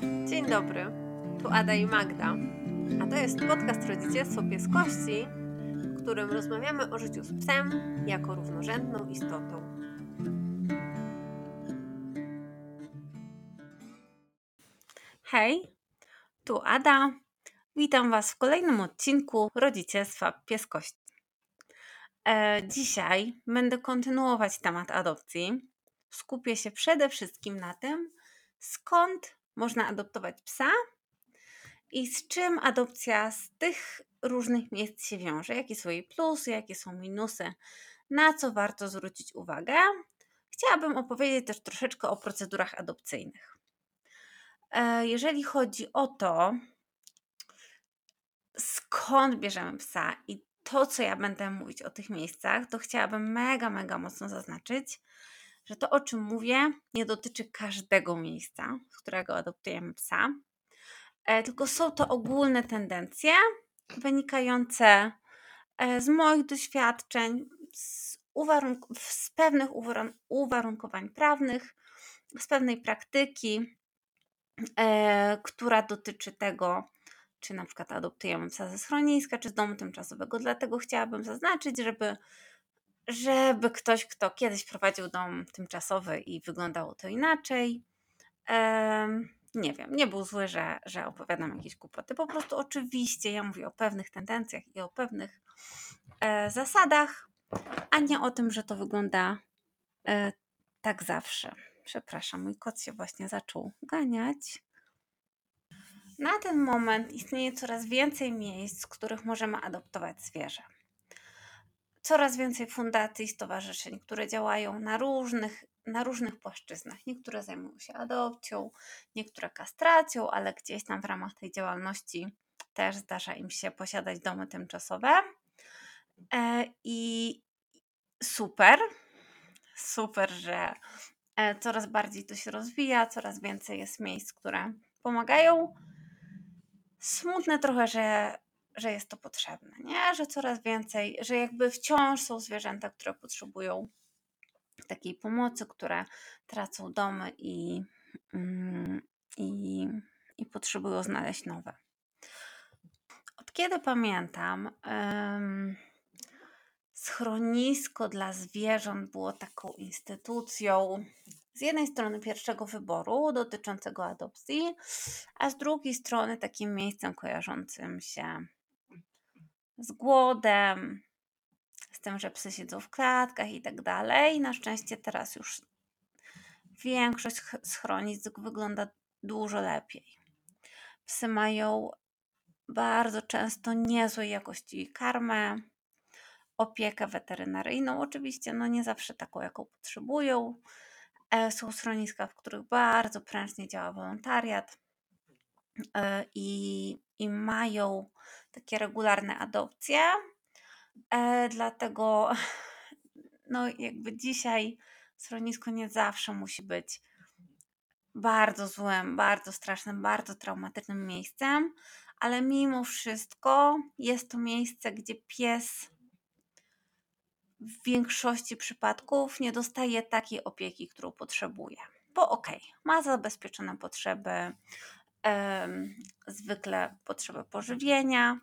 Dzień dobry, tu Ada i Magda, a to jest podcast Rodzicielstwo Pieskości, w którym rozmawiamy o życiu z psem jako równorzędną istotą. Hej, tu Ada. Witam Was w kolejnym odcinku Rodzicielstwa Pieskości. E, dzisiaj będę kontynuować temat adopcji. Skupię się przede wszystkim na tym, skąd można adoptować psa i z czym adopcja z tych różnych miejsc się wiąże, jakie są jej plusy, jakie są minusy, na co warto zwrócić uwagę. Chciałabym opowiedzieć też troszeczkę o procedurach adopcyjnych. E, jeżeli chodzi o to, skąd bierzemy psa i to, co ja będę mówić o tych miejscach, to chciałabym mega, mega mocno zaznaczyć, że to, o czym mówię, nie dotyczy każdego miejsca, z którego adoptujemy psa, e, tylko są to ogólne tendencje wynikające e, z moich doświadczeń, z, uwarunk- z pewnych uwarunkowań prawnych, z pewnej praktyki, e, która dotyczy tego, czy na przykład adoptujemy psa ze schroniska, czy z domu tymczasowego. Dlatego chciałabym zaznaczyć, żeby żeby ktoś, kto kiedyś prowadził dom tymczasowy i wyglądało to inaczej, nie wiem, nie był zły, że, że opowiadam jakieś kłopoty. Po prostu oczywiście ja mówię o pewnych tendencjach i o pewnych e, zasadach, a nie o tym, że to wygląda e, tak zawsze. Przepraszam, mój kot się właśnie zaczął ganiać. Na ten moment istnieje coraz więcej miejsc, w których możemy adoptować zwierzę coraz więcej fundacji i stowarzyszeń, które działają na różnych, na różnych płaszczyznach. Niektóre zajmują się adopcją, niektóre kastracją, ale gdzieś tam w ramach tej działalności też zdarza im się posiadać domy tymczasowe. E, I super, super, że e, coraz bardziej to się rozwija, coraz więcej jest miejsc, które pomagają. Smutne trochę, że że jest to potrzebne, nie? Że coraz więcej, że jakby wciąż są zwierzęta, które potrzebują takiej pomocy, które tracą domy i, mm, i, i potrzebują znaleźć nowe. Od kiedy pamiętam, schronisko dla zwierząt było taką instytucją z jednej strony pierwszego wyboru dotyczącego adopcji, a z drugiej strony takim miejscem kojarzącym się z głodem, z tym, że psy siedzą w klatkach i tak dalej. Na szczęście teraz już większość schronisk wygląda dużo lepiej. Psy mają bardzo często niezłej jakości karmę, opiekę weterynaryjną, oczywiście no nie zawsze taką, jaką potrzebują. E, są schroniska, w których bardzo prężnie działa wolontariat e, i, i mają takie regularne adopcje. E, dlatego no jakby dzisiaj schronisko nie zawsze musi być bardzo złym, bardzo strasznym, bardzo traumatycznym miejscem, ale mimo wszystko jest to miejsce, gdzie pies w większości przypadków nie dostaje takiej opieki, którą potrzebuje. Bo okej, okay, ma zabezpieczone potrzeby, zwykle potrzeby pożywienia,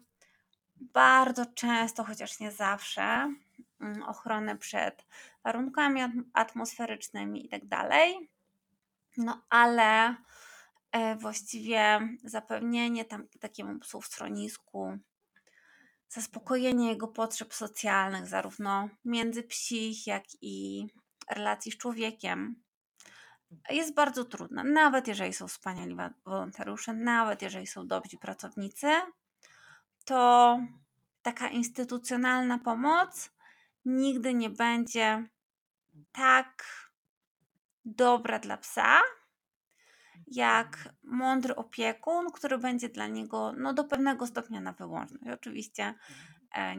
bardzo często, chociaż nie zawsze, mm, ochronę przed warunkami atmosferycznymi i tak. No ale e, właściwie zapewnienie tam, takiemu psu w schronisku, zaspokojenie jego potrzeb socjalnych, zarówno między psich, jak i relacji z człowiekiem, jest bardzo trudna. Nawet jeżeli są wspaniali wolontariusze, nawet jeżeli są dobrzy pracownicy, to taka instytucjonalna pomoc nigdy nie będzie tak dobra dla psa, jak mądry opiekun, który będzie dla niego no, do pewnego stopnia na wyłączność. Oczywiście e,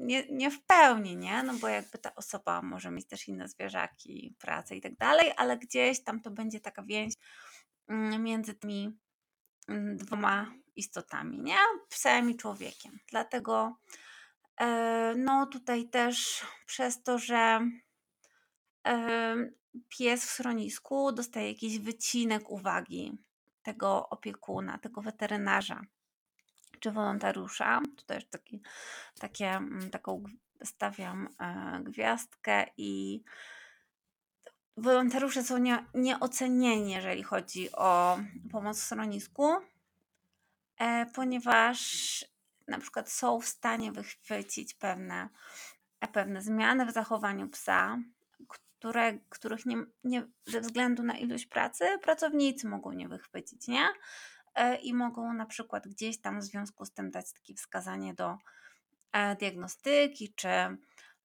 nie, nie w pełni, nie? No bo jakby ta osoba może mieć też inne zwierzaki, pracę i tak dalej, ale gdzieś tam to będzie taka więź mm, między tymi mm, dwoma istotami, nie? Psem i człowiekiem. Dlatego e, no tutaj też przez to, że e, pies w schronisku dostaje jakiś wycinek uwagi tego opiekuna, tego weterynarza czy wolontariusza. Tu też taki, takie, mm, taką stawiam e, gwiazdkę i wolontariusze są nie, nieocenieni, jeżeli chodzi o pomoc w schronisku, e, ponieważ na przykład są w stanie wychwycić pewne, pewne zmiany w zachowaniu psa, które, których nie, nie, ze względu na ilość pracy pracownicy mogą nie wychwycić, nie? E, I mogą na przykład gdzieś tam w związku z tym dać takie wskazanie do e, diagnostyki, czy,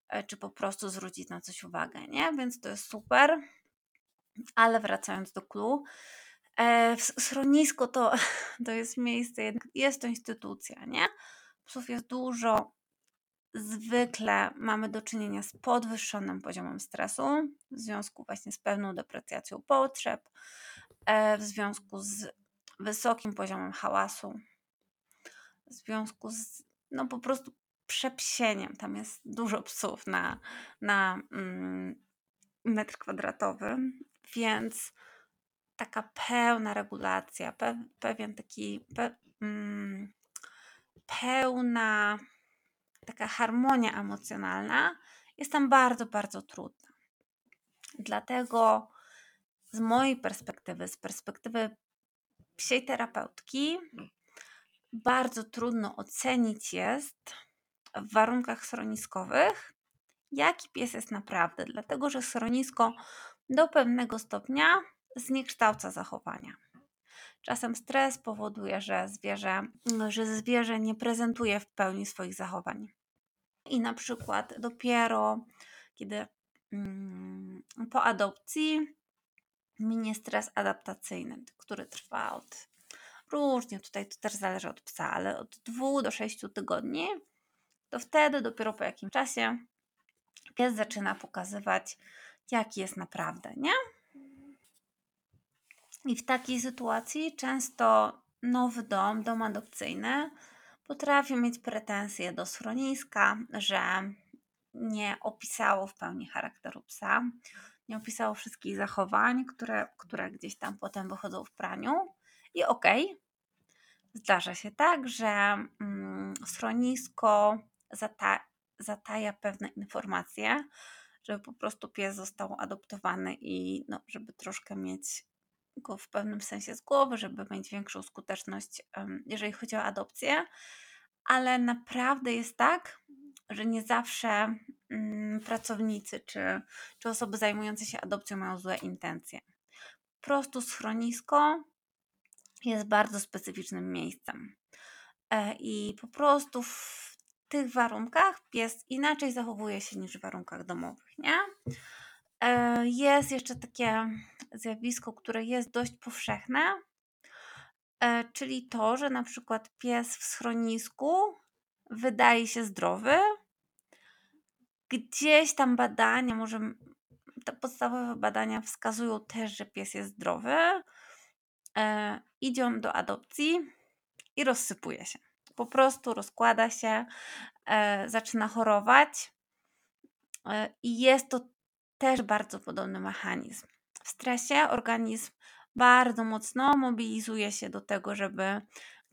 e, czy po prostu zwrócić na coś uwagę, nie? Więc to jest super. Ale wracając do clue, schronisko to, to jest miejsce, jest to instytucja, nie? Psów jest dużo, zwykle mamy do czynienia z podwyższonym poziomem stresu w związku właśnie z pewną deprecjacją potrzeb, w związku z wysokim poziomem hałasu, w związku z no po prostu przepsieniem. Tam jest dużo psów na, na mm, metr kwadratowy, więc taka pełna regulacja, pe, pewien taki pe, mm, pełna taka harmonia emocjonalna jest tam bardzo, bardzo trudna. Dlatego z mojej perspektywy, z perspektywy psiej terapeutki, bardzo trudno ocenić jest w warunkach schroniskowych, jaki pies jest naprawdę, dlatego że schronisko do pewnego stopnia zniekształca zachowania. Czasem stres powoduje, że zwierzę, że zwierzę nie prezentuje w pełni swoich zachowań. I na przykład dopiero kiedy mm, po adopcji minie stres adaptacyjny, który trwa od różnie, tutaj to też zależy od psa, ale od 2 do 6 tygodni, to wtedy dopiero po jakimś czasie pies zaczyna pokazywać, jaki jest naprawdę, nie? I w takiej sytuacji często nowy dom, dom adopcyjny, potrafi mieć pretensje do schroniska, że nie opisało w pełni charakteru psa, nie opisało wszystkich zachowań, które, które gdzieś tam potem wychodzą w praniu. I okej, okay, zdarza się tak, że mm, schronisko zata, zataja pewne informacje, żeby po prostu pies został adoptowany i no, żeby troszkę mieć go w pewnym sensie z głowy, żeby mieć większą skuteczność, jeżeli chodzi o adopcję, ale naprawdę jest tak, że nie zawsze mm, pracownicy czy, czy osoby zajmujące się adopcją mają złe intencje. Po prostu schronisko jest bardzo specyficznym miejscem. E, I po prostu w tych warunkach pies inaczej zachowuje się niż w warunkach domowych, nie? E, jest jeszcze takie zjawisko, które jest dość powszechne, e, czyli to, że na przykład pies w schronisku wydaje się zdrowy. Gdzieś tam badania, może te podstawowe badania wskazują też, że pies jest zdrowy. E, idzie on do adopcji i rozsypuje się. Po prostu rozkłada się, zaczyna chorować. I jest to też bardzo podobny mechanizm. W stresie organizm bardzo mocno mobilizuje się do tego, żeby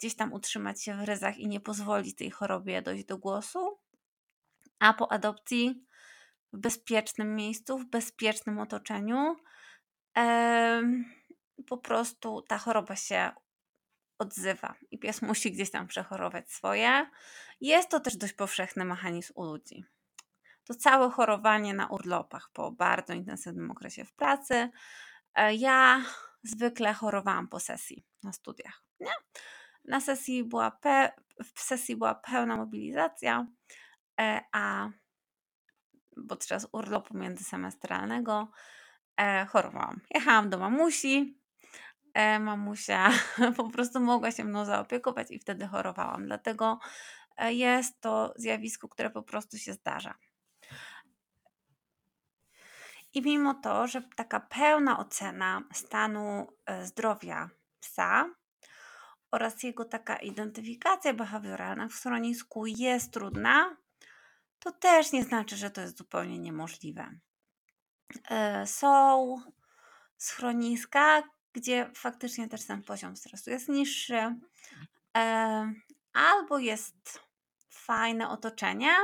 gdzieś tam utrzymać się w ryzach i nie pozwolić tej chorobie dojść do głosu. A po adopcji w bezpiecznym miejscu, w bezpiecznym otoczeniu, po prostu ta choroba się odzywa i pies musi gdzieś tam przechorować swoje. Jest to też dość powszechny mechanizm u ludzi to całe chorowanie na urlopach po bardzo intensywnym okresie w pracy. E, ja zwykle chorowałam po sesji na studiach. Nie? Na sesji była pe- w sesji była pełna mobilizacja, e, a podczas urlopu międzysemestralnego e, chorowałam. Jechałam do mamusi, mamusia po prostu mogła się mną zaopiekować i wtedy chorowałam. Dlatego jest to zjawisko, które po prostu się zdarza. I mimo to, że taka pełna ocena stanu e, zdrowia psa oraz jego taka identyfikacja behawioralna w schronisku jest trudna, to też nie znaczy, że to jest zupełnie niemożliwe. E, są schroniska, gdzie faktycznie też ten poziom stresu jest niższy, e, albo jest fajne otoczenie,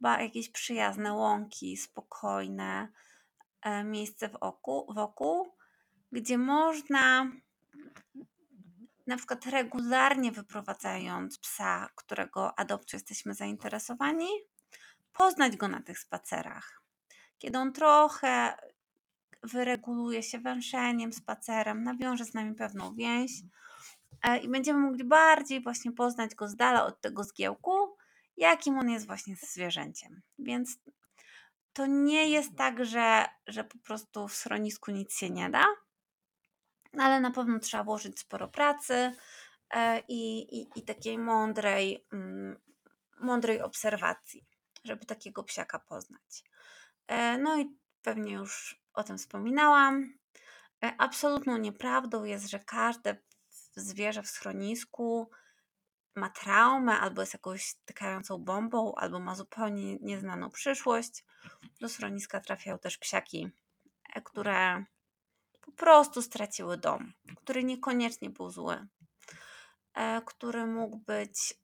ba jakieś przyjazne łąki, spokojne e, miejsce wokół, wokół, gdzie można na przykład regularnie wyprowadzając psa, którego adopcją jesteśmy zainteresowani, poznać go na tych spacerach. Kiedy on trochę wyreguluje się węszeniem, spacerem, nawiąże z nami pewną więź e, i będziemy mogli bardziej właśnie poznać go z dala od tego zgiełku, jakim on jest właśnie ze zwierzęciem. Więc to nie jest tak, że, że po prostu w schronisku nic się nie da, ale na pewno trzeba włożyć sporo pracy e, i, i, i takiej mądrej, mm, mądrej obserwacji, żeby takiego psiaka poznać. E, no i pewnie już o tym wspominałam. E, absolutną nieprawdą jest, że każde zwierzę w schronisku ma traumę, albo jest jakąś tykającą bombą, albo ma zupełnie nieznaną przyszłość. Do schroniska trafiają też psiaki, które po prostu straciły dom, który niekoniecznie był zły, e, który mógł być,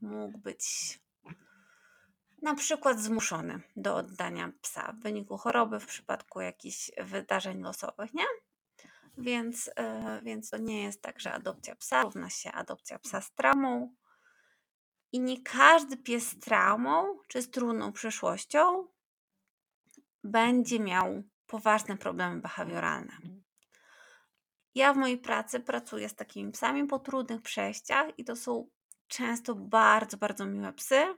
mógł być na przykład zmuszony do oddania psa w wyniku choroby, w przypadku jakichś wydarzeń losowych, nie? Więc, e, więc to nie jest tak, że adopcja psa równa się adopcja psa z traumą. I nie każdy pies z traumą czy z trudną przyszłością będzie miał poważne problemy behawioralne. Ja w mojej pracy pracuję z takimi psami po trudnych przejściach i to są często bardzo, bardzo miłe psy,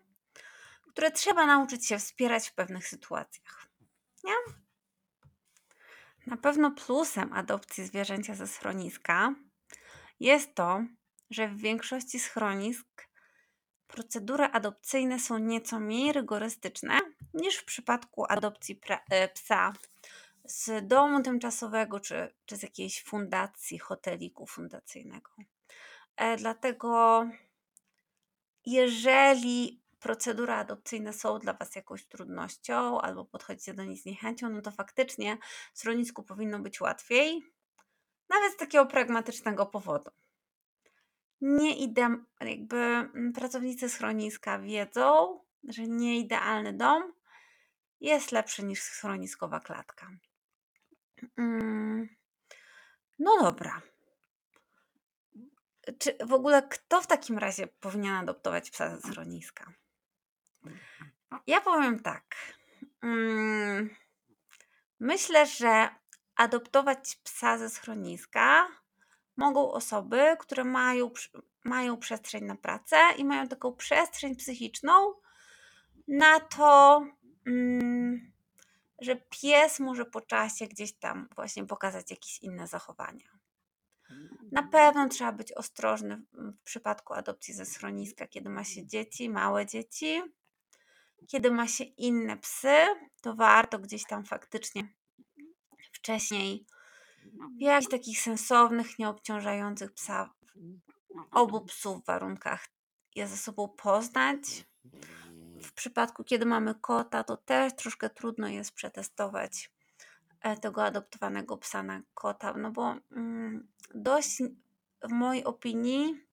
które trzeba nauczyć się wspierać w pewnych sytuacjach. Nie? Na pewno plusem adopcji zwierzęcia ze schroniska jest to, że w większości schronisk procedury adopcyjne są nieco mniej rygorystyczne niż w przypadku adopcji e, psa z domu tymczasowego czy, czy z jakiejś fundacji, hoteliku fundacyjnego. E, dlatego, jeżeli procedury adopcyjne są dla Was jakąś trudnością albo podchodzicie do nich z niechęcią, no to faktycznie w schronisku powinno być łatwiej, nawet z takiego pragmatycznego powodu. Nie ide, jakby mm, pracownicy schroniska wiedzą, że nieidealny dom jest lepszy niż schroniskowa klatka. Mm, no dobra. Czy w ogóle kto w takim razie powinien adoptować psa ze schroniska? Ja powiem tak. Mm, myślę, że adoptować psa ze schroniska mogą osoby, które mają, mają przestrzeń na pracę i mają taką przestrzeń psychiczną na to, mm, że pies może po czasie gdzieś tam właśnie pokazać jakieś inne zachowania. Na pewno trzeba być ostrożny w przypadku adopcji ze schroniska, kiedy ma się dzieci, małe dzieci. Kiedy ma się inne psy, to warto gdzieś tam faktycznie wcześniej jakichś takich sensownych, nieobciążających psa, obu psów warunkach je ze sobą poznać, w przypadku, kiedy mamy kota, to też troszkę trudno jest przetestować e, tego adoptowanego psa na kota, no bo mm, dość w mojej opinii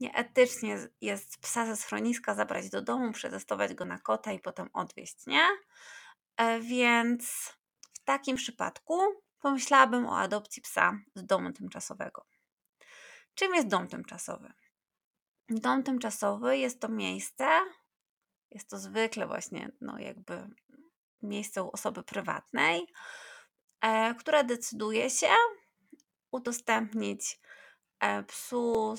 nieetycznie jest psa ze schroniska zabrać do domu, przetestować go na kota i potem odwieźć, nie? E, więc w takim przypadku pomyślałabym o adopcji psa z domu tymczasowego. Czym jest dom tymczasowy? Dom tymczasowy jest to miejsce, jest to zwykle właśnie no jakby miejsce u osoby prywatnej, e, która decyduje się udostępnić e, psu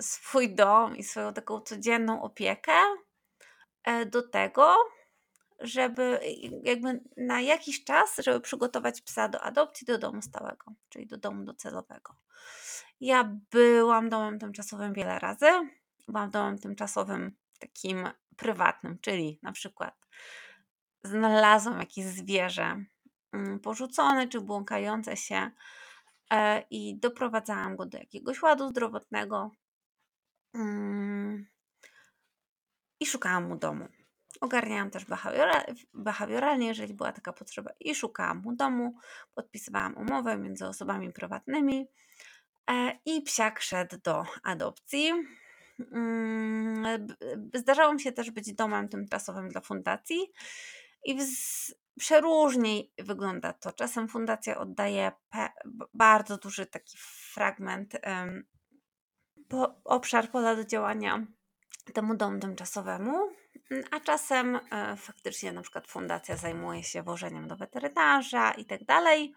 swój dom i swoją taką codzienną opiekę e, do tego, żeby jakby na jakiś czas, żeby przygotować psa do adopcji do domu stałego, czyli do domu docelowego. Ja byłam domem tymczasowym wiele razy. Byłam domem tymczasowym takim prywatnym, czyli na przykład znalazłam jakieś zwierzę mm, porzucone czy błąkające się e, i doprowadzałam go do jakiegoś ładu zdrowotnego mm, i szukałam mu domu. Ogarniałam też behawiora, behawioralnie, jeżeli była taka potrzeba, i szukałam mu domu, podpisywałam umowę między osobami prywatnymi e, i psiak szedł do adopcji. Mm, zdarzało mi się też być domem tymczasowym dla fundacji i przeróżnie wygląda to. Czasem fundacja oddaje bardzo duży taki fragment, obszar pola do działania temu domu tymczasowemu, a czasem e, faktycznie na przykład fundacja zajmuje się wożeniem do weterynarza i tak dalej,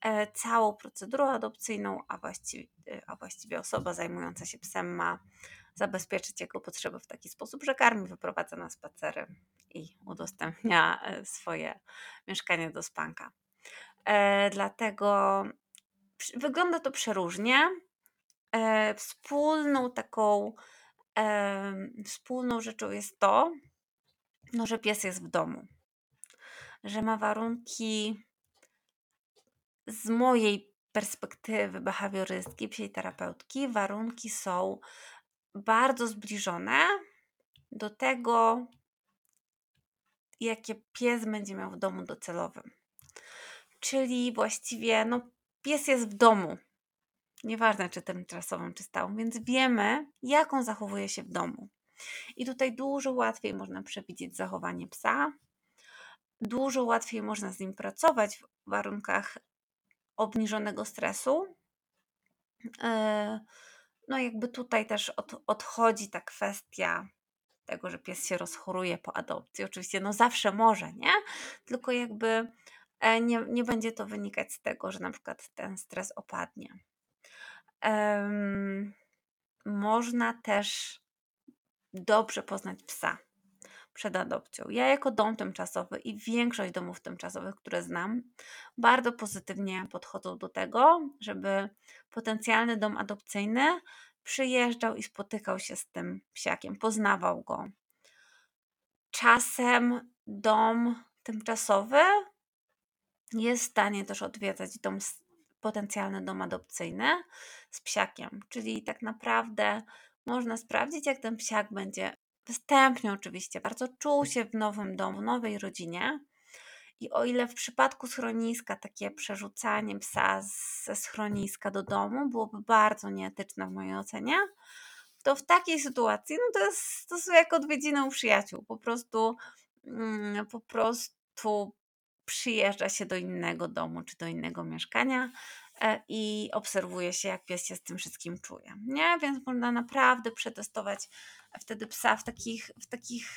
e, całą procedurą adopcyjną, a właściwie, a właściwie osoba zajmująca się psem ma zabezpieczyć jego potrzeby w taki sposób, że karmi, wyprowadza na spacery i udostępnia e, swoje mieszkanie do spanka. Dlatego wygląda to przeróżnie. Wspólną taką wspólną rzeczą jest to, no, że pies jest w domu, że ma warunki z mojej perspektywy behawiorystki, psiej terapeutki, warunki są bardzo zbliżone do tego, jakie pies będzie miał w domu docelowym. Czyli właściwie, no, pies jest w domu, nieważne czy tymczasowym, czy stałym, więc wiemy, jaką zachowuje się w domu. I tutaj dużo łatwiej można przewidzieć zachowanie psa, dużo łatwiej można z nim pracować w warunkach obniżonego stresu. E, no, jakby tutaj też od, odchodzi ta kwestia tego, że pies się rozchoruje po adopcji. Oczywiście, no zawsze może, nie? Tylko jakby e, nie, nie będzie to wynikać z tego, że na przykład ten stres opadnie. Um, można też dobrze poznać psa przed adopcją. Ja jako dom tymczasowy i większość domów tymczasowych, które znam, bardzo pozytywnie podchodzą do tego, żeby potencjalny dom adopcyjny przyjeżdżał i spotykał się z tym psiakiem, poznawał go. Czasem dom tymczasowy jest w stanie też odwiedzać dom potencjalny dom adopcyjny z psiakiem. Czyli tak naprawdę można sprawdzić, jak ten psiak będzie wstępnie oczywiście bardzo czuł się w nowym domu, w nowej rodzinie. I o ile w przypadku schroniska takie przerzucanie psa ze schroniska do domu byłoby bardzo nieetyczne w mojej ocenie, to w takiej sytuacji no to, jest, to są jak odwiedziny u przyjaciół. Po prostu, mm, po prostu przyjeżdża się do innego domu czy do innego mieszkania e, i obserwuje się, jak pies się z tym wszystkim czuje. Nie? Więc można naprawdę przetestować wtedy psa w takich, w takich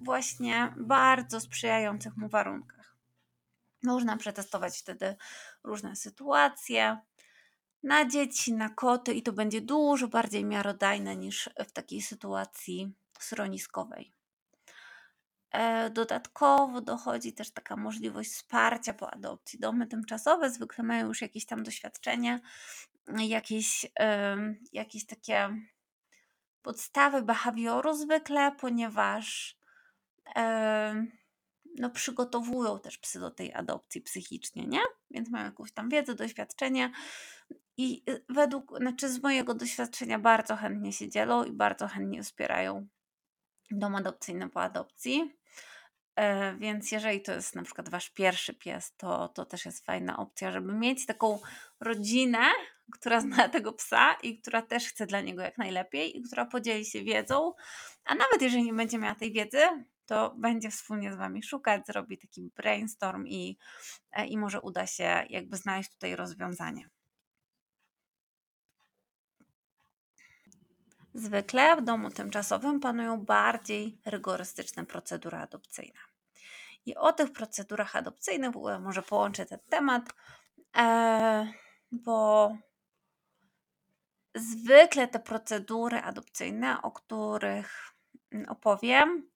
właśnie bardzo sprzyjających mu warunkach. Można przetestować wtedy różne sytuacje na dzieci, na koty i to będzie dużo bardziej miarodajne niż w takiej sytuacji schroniskowej. E, dodatkowo dochodzi też taka możliwość wsparcia po adopcji. Domy tymczasowe zwykle mają już jakieś tam doświadczenie, jakieś, jakieś takie podstawy behawioru zwykle, ponieważ no, przygotowują też psy do tej adopcji psychicznie, nie? Więc mają jakąś tam wiedzę, doświadczenie i y, według, znaczy z mojego doświadczenia bardzo chętnie się dzielą i bardzo chętnie wspierają dom adopcyjny po adopcji. E, więc jeżeli to jest na przykład wasz pierwszy pies, to, to też jest fajna opcja, żeby mieć taką rodzinę, która zna tego psa i która też chce dla niego jak najlepiej i która podzieli się wiedzą. A nawet jeżeli nie będzie miała tej wiedzy, to będzie wspólnie z wami szukać, zrobi taki brainstorm i, e, i może uda się jakby znaleźć tutaj rozwiązanie. Zwykle w domu tymczasowym panują bardziej rygorystyczne procedury adopcyjne. I o tych procedurach adopcyjnych w ogóle może połączę ten temat, e, bo zwykle te procedury adopcyjne, o których opowiem,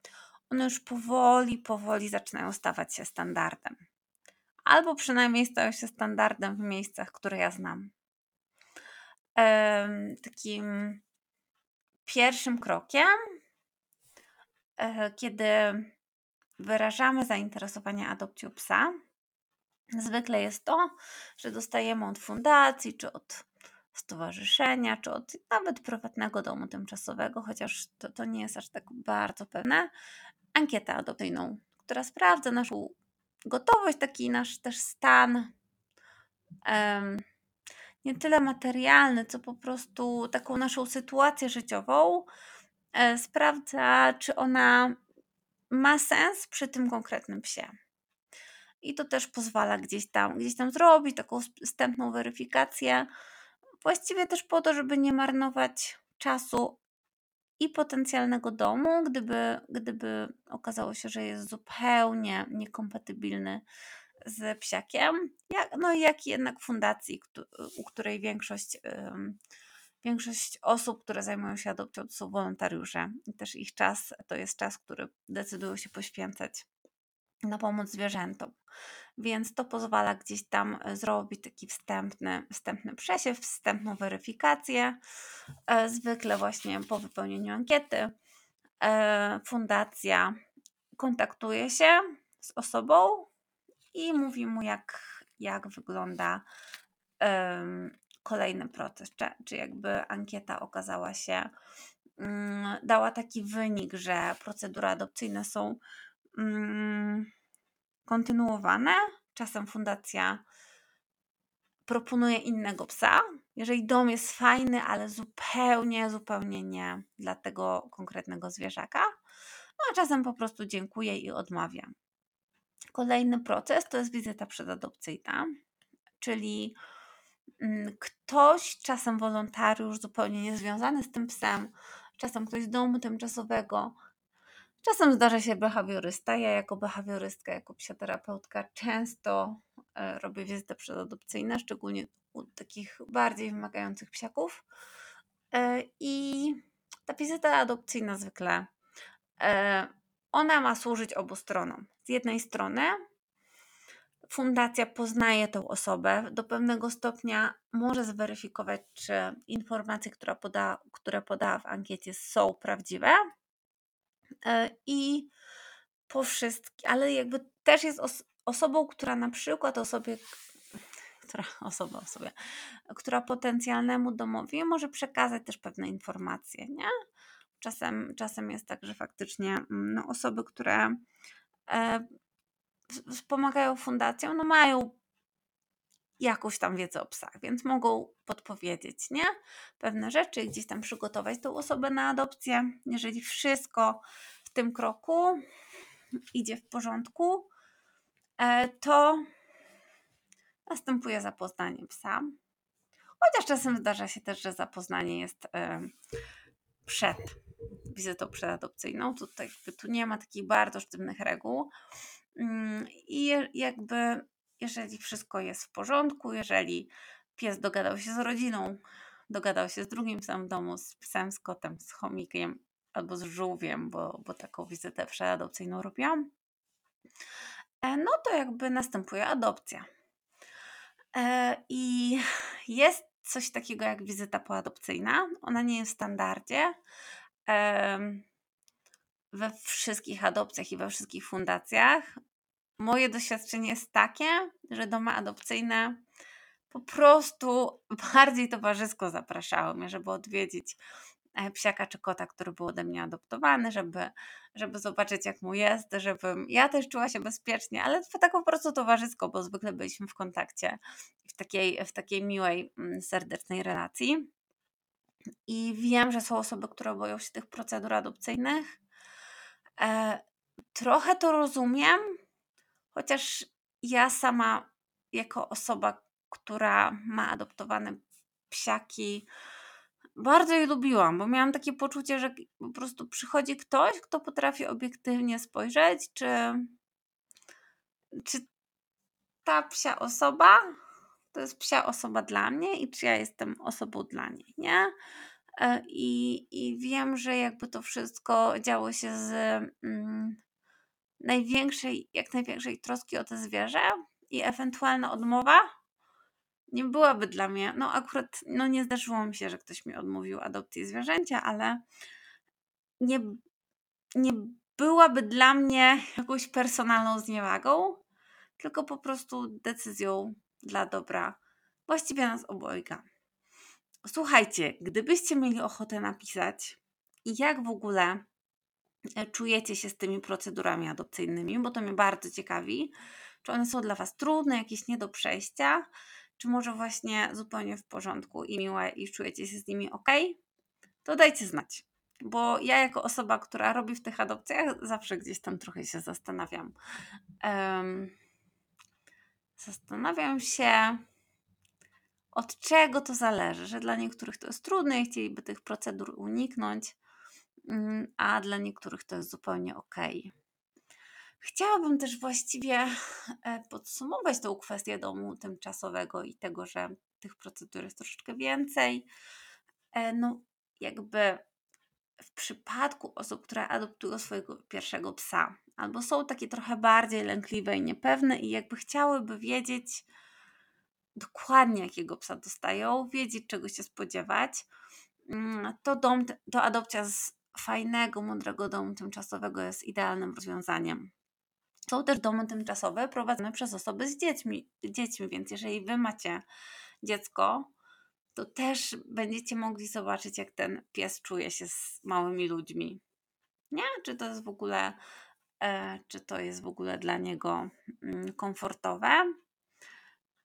one już powoli, powoli zaczynają stawać się standardem. Albo przynajmniej stają się standardem w miejscach, które ja znam. Takim pierwszym krokiem, e, kiedy wyrażamy zainteresowanie adopcją psa, zwykle jest to, że dostajemy od fundacji, czy od stowarzyszenia, czy od nawet prywatnego domu tymczasowego, chociaż to, to nie jest aż tak bardzo pewne, ankietę adopcyjną, która sprawdza naszą gotowość, taki nasz też stan em, nie tyle materialny, co po prostu taką naszą sytuację życiową. E, sprawdza, czy ona ma sens przy tym konkretnym psie. I to też pozwala gdzieś tam, gdzieś tam zrobić taką wstępną weryfikację. Właściwie też po to, żeby nie marnować czasu i potencjalnego domu, gdyby, gdyby okazało się, że jest zupełnie niekompatybilny z psiakiem, jak, no jak jednak fundacji, u której większość, większość osób, które zajmują się adopcją, to są wolontariusze i też ich czas to jest czas, który decydują się poświęcać na pomoc zwierzętom. Więc to pozwala gdzieś tam e, zrobić taki wstępny, wstępny przesiew, wstępną weryfikację. E, zwykle właśnie po wypełnieniu ankiety e, fundacja kontaktuje się z osobą i mówi mu, jak, jak wygląda kolejny proces, czy, czy jakby ankieta okazała się, mm, dała taki wynik, że procedury adopcyjne są mm, kontynuowane. Czasem fundacja proponuje innego psa, jeżeli dom jest fajny, ale zupełnie, zupełnie nie dla tego konkretnego zwierzaka. No a czasem po prostu dziękuję i odmawia. Kolejny proces to jest wizyta przedadopcyjna, czyli mm, ktoś, czasem wolontariusz zupełnie niezwiązany z tym psem, czasem ktoś z domu tymczasowego Czasem zdarza się behawiorysta. Ja jako behawiorystka, jako psioterapeutka często e, robię wizyty przedadopcyjne, szczególnie u takich bardziej wymagających psiaków. E, I ta wizyta adopcyjna zwykle e, ona ma służyć obu stronom. Z jednej strony fundacja poznaje tą osobę, do pewnego stopnia może zweryfikować, czy informacje, które, poda, które podała w ankiecie są prawdziwe, E, i po wszystkim, ale jakby też jest os osobą, która na przykład osobie, która osoba osobie, która potencjalnemu domowi może przekazać też pewne informacje, nie? Czasem, czasem jest tak, że faktycznie mm, no, osoby, które e, wspomagają fundacją, no mają jakąś tam wiedzę o psach, więc mogą podpowiedzieć, nie? Pewne rzeczy, gdzieś tam przygotować tą osobę na adopcję. Jeżeli wszystko w tym kroku idzie w porządku, e, to następuje zapoznanie psa. Chociaż czasem zdarza się też, że zapoznanie jest e, przed wizytą przedadopcyjną. Tutaj tu nie ma takich bardzo sztywnych reguł. Mm, I jakby jeżeli wszystko jest w porządku, jeżeli pies dogadał się z rodziną, dogadał się z drugim psem w domu, z psem, z kotem, z chomikiem albo z żółwiem, bo, bo taką wizytę przedadopcyjną robiłam, e, no to jakby następuje adopcja. E, I jest coś takiego jak wizyta poadopcyjna. Ona nie jest w standardzie. We wszystkich adopcjach i we wszystkich fundacjach moje doświadczenie jest takie, że domy adopcyjne po prostu bardziej towarzysko zapraszały mnie, żeby odwiedzić e, psiaka czy kota, który był ode mnie adoptowany, żeby, żeby zobaczyć jak mu jest, żebym ja też czuła się bezpiecznie, ale tak po prostu towarzysko, bo zwykle byliśmy w kontakcie w takiej, w takiej miłej, mm, serdecznej relacji. I wiem, że są osoby, które boją się tych procedur adopcyjnych. E, trochę to rozumiem, Chociaż ja sama, jako osoba, która ma adoptowane psiaki, bardzo je lubiłam, bo miałam takie poczucie, że po prostu przychodzi ktoś, kto potrafi obiektywnie spojrzeć, czy, czy ta psia osoba to jest psia osoba dla mnie i czy ja jestem osobą dla niej, nie? E, I, i wiem, że jakby to wszystko działo się z mm, największej, jak największej troski o to zwierzę i ewentualna odmowa nie byłaby dla mnie, no akurat no nie zdarzyło mi się, że ktoś mi odmówił adopcji zwierzęcia, ale nie, nie byłaby dla mnie jakąś personalną zniewagą, tylko po prostu decyzją dla dobra właściwie nas obojga. Słuchajcie, gdybyście mieli ochotę napisać, jak w ogóle e, czujecie się z tymi procedurami adopcyjnymi, bo to mnie bardzo ciekawi. Czy one są dla Was trudne, jakieś nie do przejścia, czy może właśnie zupełnie w porządku i miłe i czujecie się z nimi ok? To dajcie znać. Bo ja, jako osoba, która robi w tych adopcjach, zawsze gdzieś tam trochę się zastanawiam. Um, zastanawiam się, od czego to zależy, że dla niektórych to jest trudne i chcieliby tych procedur uniknąć, mm, a dla niektórych to jest zupełnie ok. Chciałabym też właściwie e, podsumować tą kwestię domu tymczasowego i tego, że tych procedur jest troszeczkę więcej. E, no, jakby przypadku osób, które adoptują swojego pierwszego psa, albo są takie trochę bardziej lękliwe i niepewne, i jakby chciałyby wiedzieć dokładnie, jakiego psa dostają, wiedzieć, czego się spodziewać, mm, to dom, to adopcja z fajnego, mądrego domu tymczasowego jest idealnym rozwiązaniem. Są też domy tymczasowe prowadzone przez osoby z dziećmi, dziećmi, więc jeżeli wy macie dziecko, to też będziecie mogli zobaczyć, jak ten pies czuje się z małymi ludźmi. Nie? Czy to jest w ogóle, e, czy to jest w ogóle dla niego mm, komfortowe.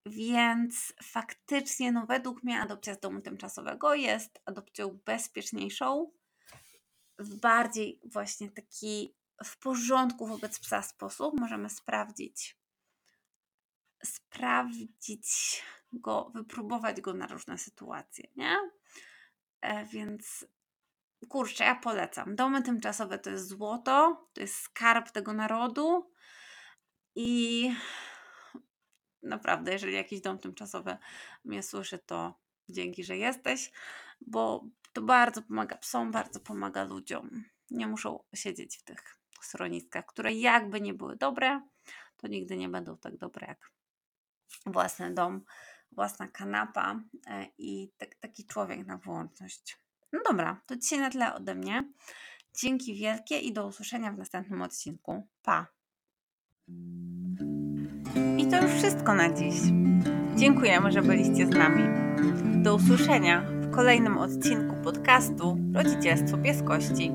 Więc faktycznie, no według mnie adopcja z domu tymczasowego jest adopcją bezpieczniejszą, w bardziej właśnie taki w porządku wobec psa sposób możemy sprawdzić, sprawdzić go, wypróbować go na różne sytuacje, nie? E, więc kurczę, ja polecam. Domy tymczasowe to jest złoto, to jest skarb tego narodu i naprawdę, jeżeli jakiś dom tymczasowy mnie słyszy, to dzięki, że jesteś, bo to bardzo pomaga psom, bardzo pomaga ludziom. Nie muszą siedzieć w tych schroniskach, które jakby nie były dobre, to nigdy nie będą tak dobre jak własny dom, własna kanapa e, i tak, taki człowiek na wyłączność. No dobra, to dzisiaj na tyle ode mnie. Dzięki wielkie i do usłyszenia w następnym odcinku. Pa! I to już wszystko na dziś. Dziękujemy, że byliście z nami. Do usłyszenia w kolejnym odcinku podcastu Rodzicielstwo Pieskości.